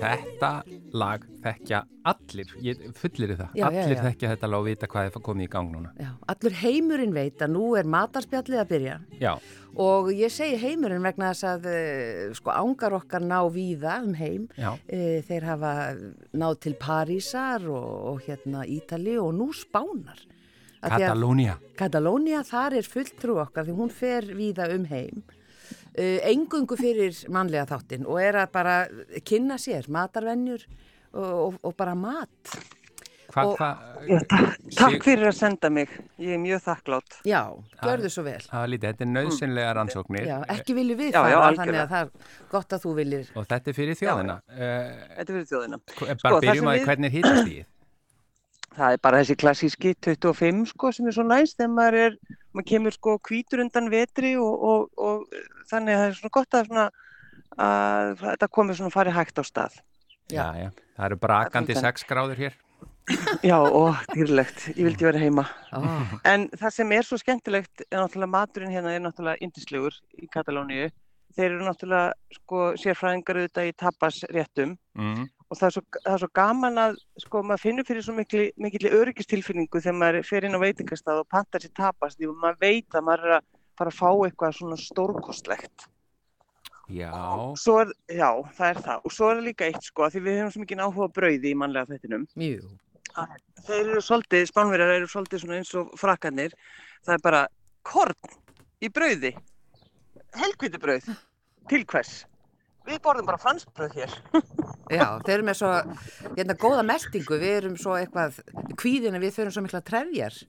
Þetta lag þekkja allir, ég fullir það, Já, já, allir já. þekkja þetta lag og vita hvað er komið í gang núna. Já, allur heimurinn veit að nú er matarspjallið að byrja Já, og ég segi heimurinn vegna þess að uh, sko ángar okkar ná víða um heim. já, Uh, þeir hafa náð til Parísar og, og hérna Ítali og nú Spánar. Katalónia. Katalónia, þar er fulltrú okkar því hún fer víða um heim engungu fyrir mannlega þáttin og er að bara kynna sér matarvenjur og, og, og bara mat Hvað, Og- hvað, Já, takk, fyrir að senda mig. Ég er mjög þakklátt. Já, gjörðu svo vel það er lítið, þetta er nöðsynlega rannsóknir Já, ekki viljum við Já, fara þannig að það er gott að þú viljir og þetta er fyrir þjóðina. Uh, Þetta er fyrir þjóðina. bara Sko, það byrjum að við- hvernig hittast í. Það er bara þessi klassíski 25 sko sem er svo næst þegar maður er, maður kemur sko hvítur undan vetri og, og, og þannig að það er svona gott að svona að þetta komið svona farið hægt á stað. Já, já, það eru brakandi Það er 6 gráður hér. Já, og dýrlegt, ég vildi vera heima. oh, En það sem er svo skemmtilegt er náttúrulega maturinn hérna er náttúrulega indislegur í Katalóníu. Þeir eru náttúrulega sko sérfræðingar auðvitað í tapas réttum Mm. Og það er, svo, það er svo gaman að sko maður finnur fyrir svo mikli, mikilli öryggistilfinningu þegar maður fer inn á veitingastað og pantar sér tapast því maður veit að maður er að fara að fá eitthvað svona stórkostlegt. Já, Svo er, já, það er það. Og svo er það líka eitt sko, því við hefum svo mikið áhuga brauði í mannlega þettinum. Þeir eru svolítið, spánverjar eru svolítið svona eins og frakkanir. Það er bara korn í brauði. Helgviti brauð. Til hvers? Við borðum bara franskbrauð hér. já, þeir eru með svo hérna góða meldingu, við erum svo eitthvað kvíðin að við förum svo mikla trefjar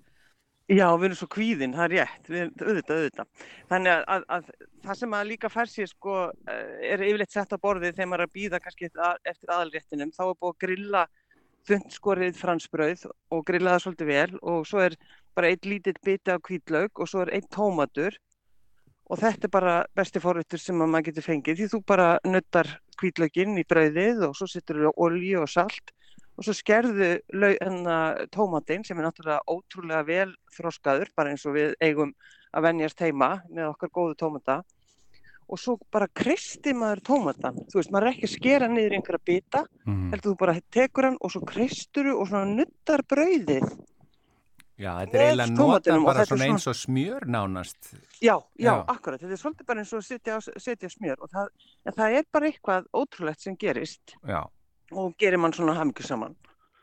Já, við erum svo kvíðin, það er rétt, við erum auðvitað, auðvitað. Þannig að, að, að það sem að líka fær sér sko eh, er yfirleitt sett á borðið þegar maður er að býða kannski eftir, aðalréttinum, þá er búið að grilla þundskorið fransbrauð og grilla það svolítið vel og svo er bara einn lítill biti af hvítlaug og svo er einn tómatur og þetta er bara besti forréttur sem að maður getur fengið því þú bara nuttar hvítlauginn í brauðið og svo setur þú olíu og salt og svo skerðu hérna, tómatinn sem er náttúrulega ótrúlega vel þroskaður, bara eins og við eigum að venjast heima með okkar góðu tómata og svo bara kristi maður tómatan, þú veist, maður er ekki að skera niður einhverja bita, mm. heldur þú bara tekur hann og svo kristuru og svona nuttar brauðið. Já þetta er eiginlega nota tómatinum og bara svona svona- eins og smjör nánast. Já, já, Já. akkurat, þetta er svolítið bara eins og setja, setja smjör og það, það er bara eitthvað ótrúlegt sem gerist Já, og gerir mann svona hamingju saman,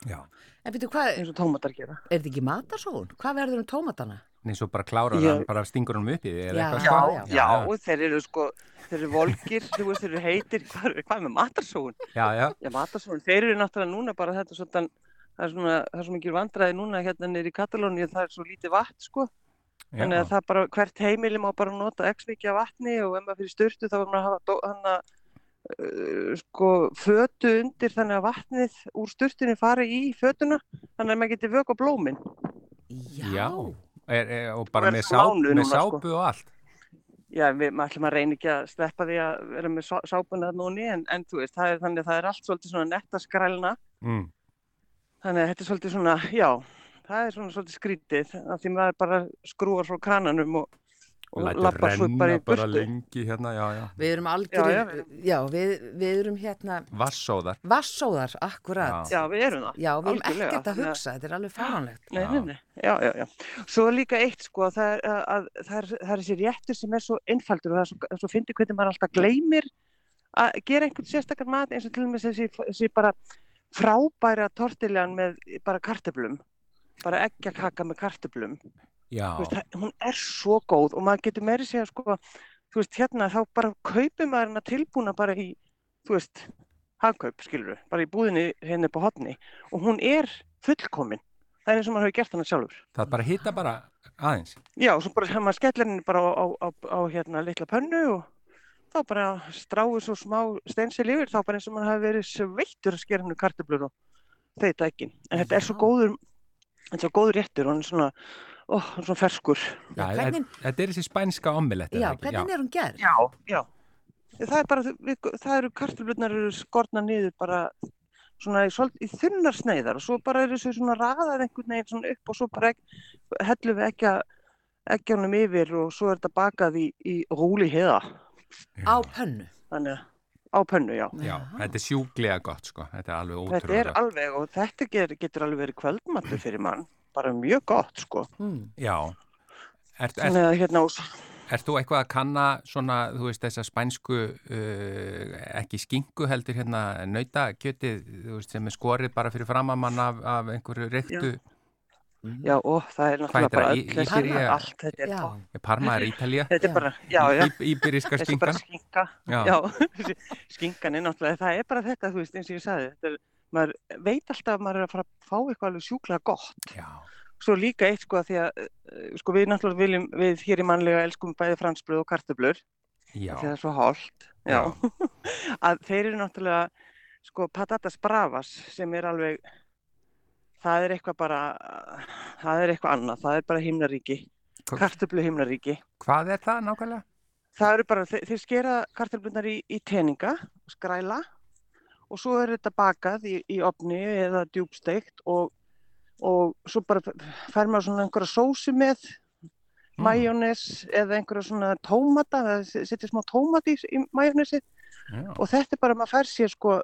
já. En veitu hvað, eins og tómatar gera. er þetta ekki matarsóun? Hvað verður um tómatana? eins og bara klára Já. hann, bara stingur hann upp í því eða Já, eitthvað Já, sko. já, og þeir eru sko, þeir eru volgir, þú veist, þeir eru heitir, hvað, er- hvað er með matarsóun? já, já, Já, matarsóun, þeir eru náttúrulega núna bara þetta svona, það er svona, það er svo mikið vandræði núna hérna nýri í Katalóni, það er svo lítið vatn, sko, já. þannig að það bara, hvert heimili má bara nota x mikið af vatni og ef maður fyrir styrtu þá var maður að hafa hann að, uh, sko, fötu undir þannig að vatnið úr styrtunni fari í fötuna, þannig að maður geti vöku á blómin. já. Er, er, og bara er með, sáp, með núna, sko. sápu og allt. Já, við maður ætlum að reyna ekki að sleppa því að vera með sá- sápuna núni en, en þú veist, það er, þannig að það er allt svolítið svona netta skrælna Mm. Þannig að þetta er svolítið svona, já það er svona svolítið skrítið af því maður bara skrúar frá krananum og, og lappar svo bara í burtu lengi hérna, já, já. Við erum algjör, já, Já, já. við, við erum hérna Vassóðar. vassóðar, akkurat. Já, við erum það Já, við erum Algjörlega, ekkert að að- hugsa, þetta er alveg já. Svo líka eitt sko, að það er, að, að, það er, það er þessi réttur sem er svo einfaldur og það er svo, svo fyndi hvernig maður alltaf gleymir að gera einhvern sérstakar mat eins og til og með þessi, þessi bara frábæra tortiljan með bara kartöflum, bara eggjakaka með kartöflum. Já, Þú Veist, það, hún er svo góð og maður getur meiri segja sko, þú veist, hérna þá bara kaupir maður hana tilbúna bara í, þú veist, hagkaup, skilur bara í búðinni hérna upp á hotni og hún er fullkomin. Það er eins og maður hefur gert hana sjálfur. það bara að hitta bara aðeins. Já, og svo bara maður skellir henni bara á, á, á, á hérna litla pönnu og þá bara stráið svo smá steinsil yfir, þá bara eins og maður hafi verið sveittur að skera henni kartöflur og þeita ekki. En þetta er svo góður, þetta er svo góður réttur og hann er svona, ó, hann er svona ferskur. Já, hvernig, þetta- Þetta er þessi spænska omelett. er já, ekki? hvernig er hún gerð? Já, já. Það er bara, við, það eru kartöflurnar eru skorna niður bara svona í, í þunnar sneiðar og svo bara eru þessu svona raðað einhvern veginn svona upp og svo bara hellum við ekki að eggjónum yfir og svo er þetta bakað í, í rúli heða. Á pönnu. Þannig að, á pönnu, já. Já, þetta er sjúglega gott sko, þetta er alveg ótrúlega. Þetta er alveg, og þetta ger, getur alveg verið kvöldmatur fyrir mann, bara mjög gott sko. Mm. Já, Þannig að hérna ert þú eitthvað að kanna svona, þú veist, þessa spænsku, uh, ekki skingu heldur hérna, nautakjötið, þú veist, sem er skorið bara fyrir framamann af, af einhverju reyktu, Já, og það er náttúrulega bara öll allt þetta er Já. gott. Parma er Ítalía, Þetta er bara, já, já. Í, íbiriska Þetta er bara skinka. Já. Já, skinkan er náttúrulega, það er bara þetta, þú veist, eins og ég sagði, þetta er, maður veit alltaf að maður er að fara að fá eitthvað alveg sjúklega gott. Já, Svo líka eitt sko að því að, eh, sko við náttúrulega viljum, við hér í mannlega elskum bæði fransbröð og kartöblur, já, því það er svo holdt, já, að þeir eru náttúrulega, sko, patatas bravas sem er alveg, það er eitthvað bara, það er eitthvað annað, það er bara himnaríki, kartöblu himnaríki. hvað er það nákvæmlega? Það eru bara, þeir, þeir skera kartöflunar í, í teninga, skræla og svo er þetta bakað í, í opni eða djúbsteikt og, og svo bara fær maður svona einhverja sósu með, Mm. majónes eða einhverja svona tómata, það setja smá tómat í, í majónesi Já, og þetta er bara, maður fær sér sko,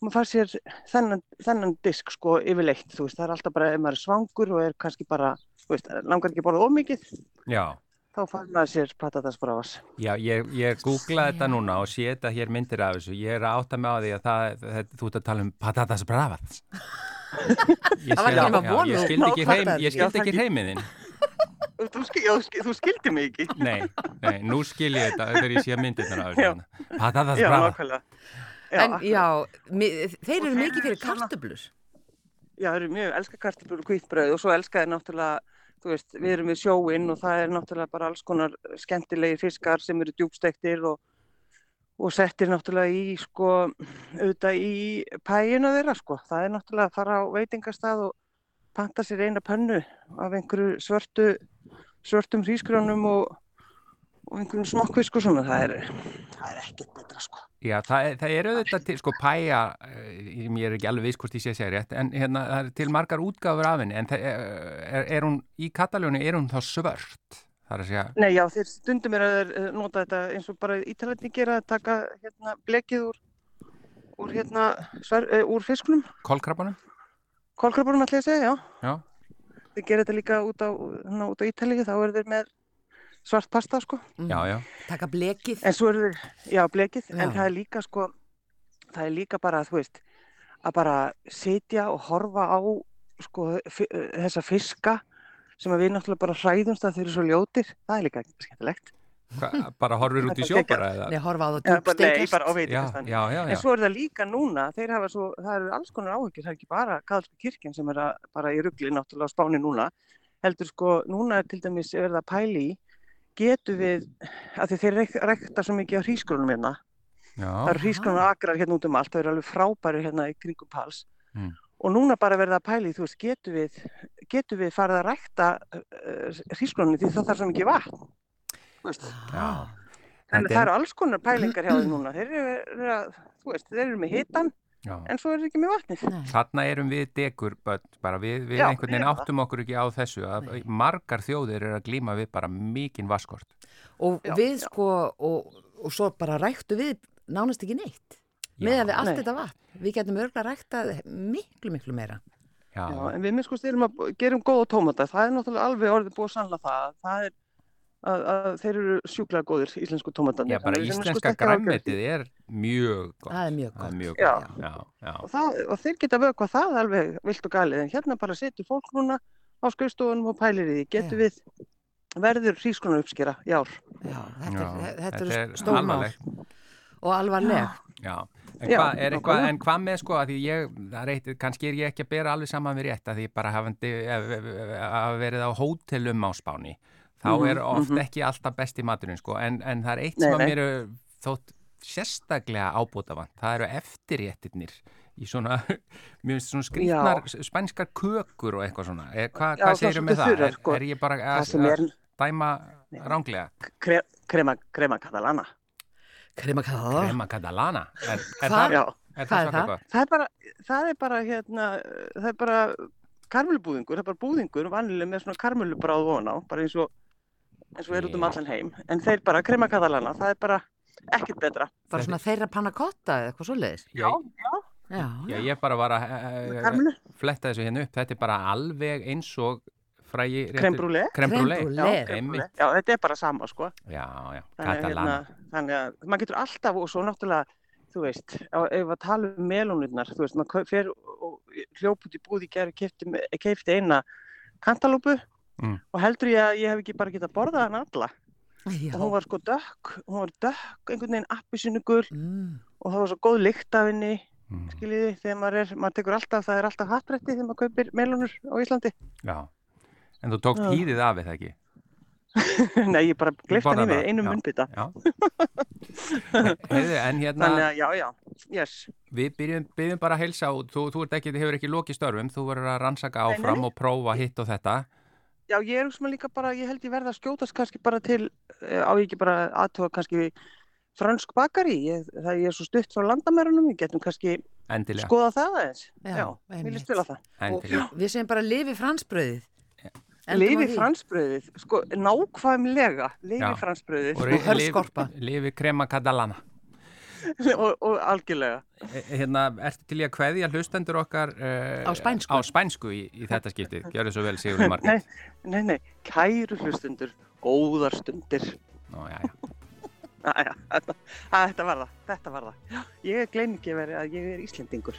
maður fær sér þennan, þennan disk sko yfirleitt, þú veist, það er alltaf bara ef maður er svangur og er kannski bara, þú veist, langar ekki að borða ómikið, já. þá fær maður sér patatasbrafas. Já, ég, ég googlaði þetta núna og sé þetta hér myndir af þessu. Ég er að átta mig á því að það, það, þú ert að tala um patatas bravas. Ég já, von, Ég skildi ekki, heim, ég skildi Já, ekki það- heimiðin. Þú, skil, já, þú skil- þú skildi mig ekki. Nei, nei, nú skil ég þetta þegar ég sé myndirna af Já. En já, þeir eru mikið fyrir kartöblur. Já, þeir eru mjög, elska kartöflur og hvítbröð og svo elska þeir náttúrulega, þú veist, við erum við sjóinn og það er náttúrulega bara alls konar skemmtilegi fiskar sem eru djúbstektir og, og settir náttúrulega í, sko, auðvitað í pæina þeirra, sko. Það er náttúrulega að fara á veitingastað og panta sér eina pönnu af einhverju svörtu, svörtum hrísgrjónum og, og einhverjum smokkfisk og svona. Það er, það er ekkert betra, sko. Já, það er, það er auðvitað til, sko, pæja, eh, ég er ekki alveg viss hvort ég sé að segja rétt, en hérna, það er til margar útgáfur af henni, en það er, er, er hún, í kataljónu er hún þá svört? Er segja, Nei, já, þeir stundum er að eh, nota þetta eins og bara ítalætni gera að taka hérna blekið úr, úr hérna, sver, úr fiskunum, kolkrabanum? kolkrabunum ætla ég að segja, já. Já, Þeir gera þetta líka út á, hérna, út á Ítalíu, þá eru þeir með svart pasta, sko. já, já. Taka blekið. En svo eru þeir, já, blekið, Já. en það er líka, sko, það er líka bara, þú veist, að bara sitja og horfa á, sko, þessa fiska sem að við náttúrulega bara hræðumst að þeir eru svo ljótir, það er líka skemmtilegt. Hva, bara horfir út í sjó bara eða? Nei, horfa á það djúbstekast. En svo er það líka núna, þeir hafa svo, það eru alls konar áhyggjur, það er ekki bara kaðalska kirkjan sem er að, bara í ruggli náttúrulega á spáni núna, heldur sko, núna er til dæmis verið að pæli í, getur við, að því þeir rek, rekta svo mikið á hrísgrunum hérna, já. það eru hrísgrunum akrar hérna út um allt, það eru alveg frábæri hérna í kringum pals, Mm. og núna bara verið að pæli, þú veist, getur við, getur við farið að rekta uh, hrísgrunum því það þarf svo mikið vatn, veist, já. þannig að það er- eru alls konar pælingar hjá þeim núna, þeir eru, eru þú veist, þeir eru með hitan, já. en svo er það ekki með vatnið. Nei. Þarna erum við degur, börn, bara við, við Já, einhvern veginn áttum okkur ekki á þessu að margar þjóðir eru að glíma við bara mikinn vaskort. Og Já, við sko, og, og svo bara ræktu við nánast ekki neitt. Já. Með að við allt Nei. þetta vatn. Við getum örgulega ræktað miklu, miklu meira. Já, Já, en við minn sko styrum að gerum góða tómata. Það er náttúrulega alveg orðið búið að sannla það. Það er að, að þeir eru sjúklega góðir íslensku tómatarnir. já bara sko, íslenska því. græmmetið er mjög gott. Það er mjög Það er gott. mjög Já. gott. Já, já. Og, það, og þeir geta vökva það alveg vilt og galið. En hérna bara setur fólk núna á skrifstofunum og pælir í því. Getur Já. við verður hrískunar uppskera í ár? Já, þetta, Já, er, þetta, er stórmál alvarlegt. og alvarleg. Já, en Já, hvað er en hvað með sko að því ég, það er eitt, kannski er ég ekki að bera alveg saman við rétt að því bara hafandi að verið á hótelum á Spáni, þá Mhm, er oft mhm. ekki alltaf besti maturinn sko, en, en það er eitt Nei, sem að mér er þótt sérstaklega ábútafant, það eru eftirréttirnir í svona, mér finnst svona skrýtnar spænskar kökur og eitthvað svona, er, hva, Já, hvað það segir er með svolítið það? þurrar, Er, sko. er ég bara Það að, er dæma ránglega? kre, krema, krema katalana. Krema kaða. Crema catalana, er, er það, er er það það? gott? það er bara, það er bara hérna, það er bara karmelubúðingur, það er bara búðingur vannilega með svona karmelubráð von á, bara eins og eins og er út um allan heim, en þeir bara krema katalana, það er bara ekkert betra. Bara svona þeirra panna kotta eða eitthvað svoleiðis. Já, já. Já, Já, ég bara var að uh, fletta þessu hérna upp. Þetta er bara alveg eins og frægi... Já, þetta er bara sama, sko. Já, já, Catalana. hérna, þannig að maður getur alltaf og svo náttúrulega, þú veist, ef við tala um melónurnar, þú veist, maður fer og hljóp út í búð í gerð og keifti eina kantalópu Mm. og heldur ég að ég hef ekki bara getað borðað hann alla. Já. Og hún var sko dökk, hún var dökk, einhvern veginn appisynugul Mm. og það var svo góð lykt af henni, Mm. skiljiði, þegar maður er, maður tekur alltaf, það er alltaf hattrætti þegar maður kaupir melónur á Íslandi. Já. En þú tókst hýðið af eða ekki? Nei, ég bara glift hann í borðar mig, það, einu. Heiðu, en hérna, Þannig að, já, já, yes. við byrjum, byrjum bara að heilsa og þú, þú ert ekki, hefur ekki lokið störfum, þú verður að rannsaka Nei, nei. áfram og prófa hitt og þetta. Já, ég er svona líka bara, ég held ég verða að skjótast kannski bara til, eh, á ekki bara aðtóða kannski fransk bakari, ég, það ég er svo stutt frá landamærunum, ég getum kannski Endilega, skoða það aðeins. Já, Já, líst vel á það. endilega. Við segjum bara lifi fransbröðið. Lifi fransbröðið, sko, nákvæmlega, lifi fransbröðið Og Og hörðskorpa. Lifi krema Catalana. og, og algjörlega. E- Hérna, ertu til í að kveðja hlustendur okkar uh, Á spænsku. á spænsku í, í þetta skiptið? Gjörðu svo vel, Sigurður Margrét. Nei, nei, nei, kæru hlustundur, góðar stundir. Nú, já, já. Æja, þetta, þetta var það, þetta var það. Já, ég gleym ekki að vera að ég er Íslendingur.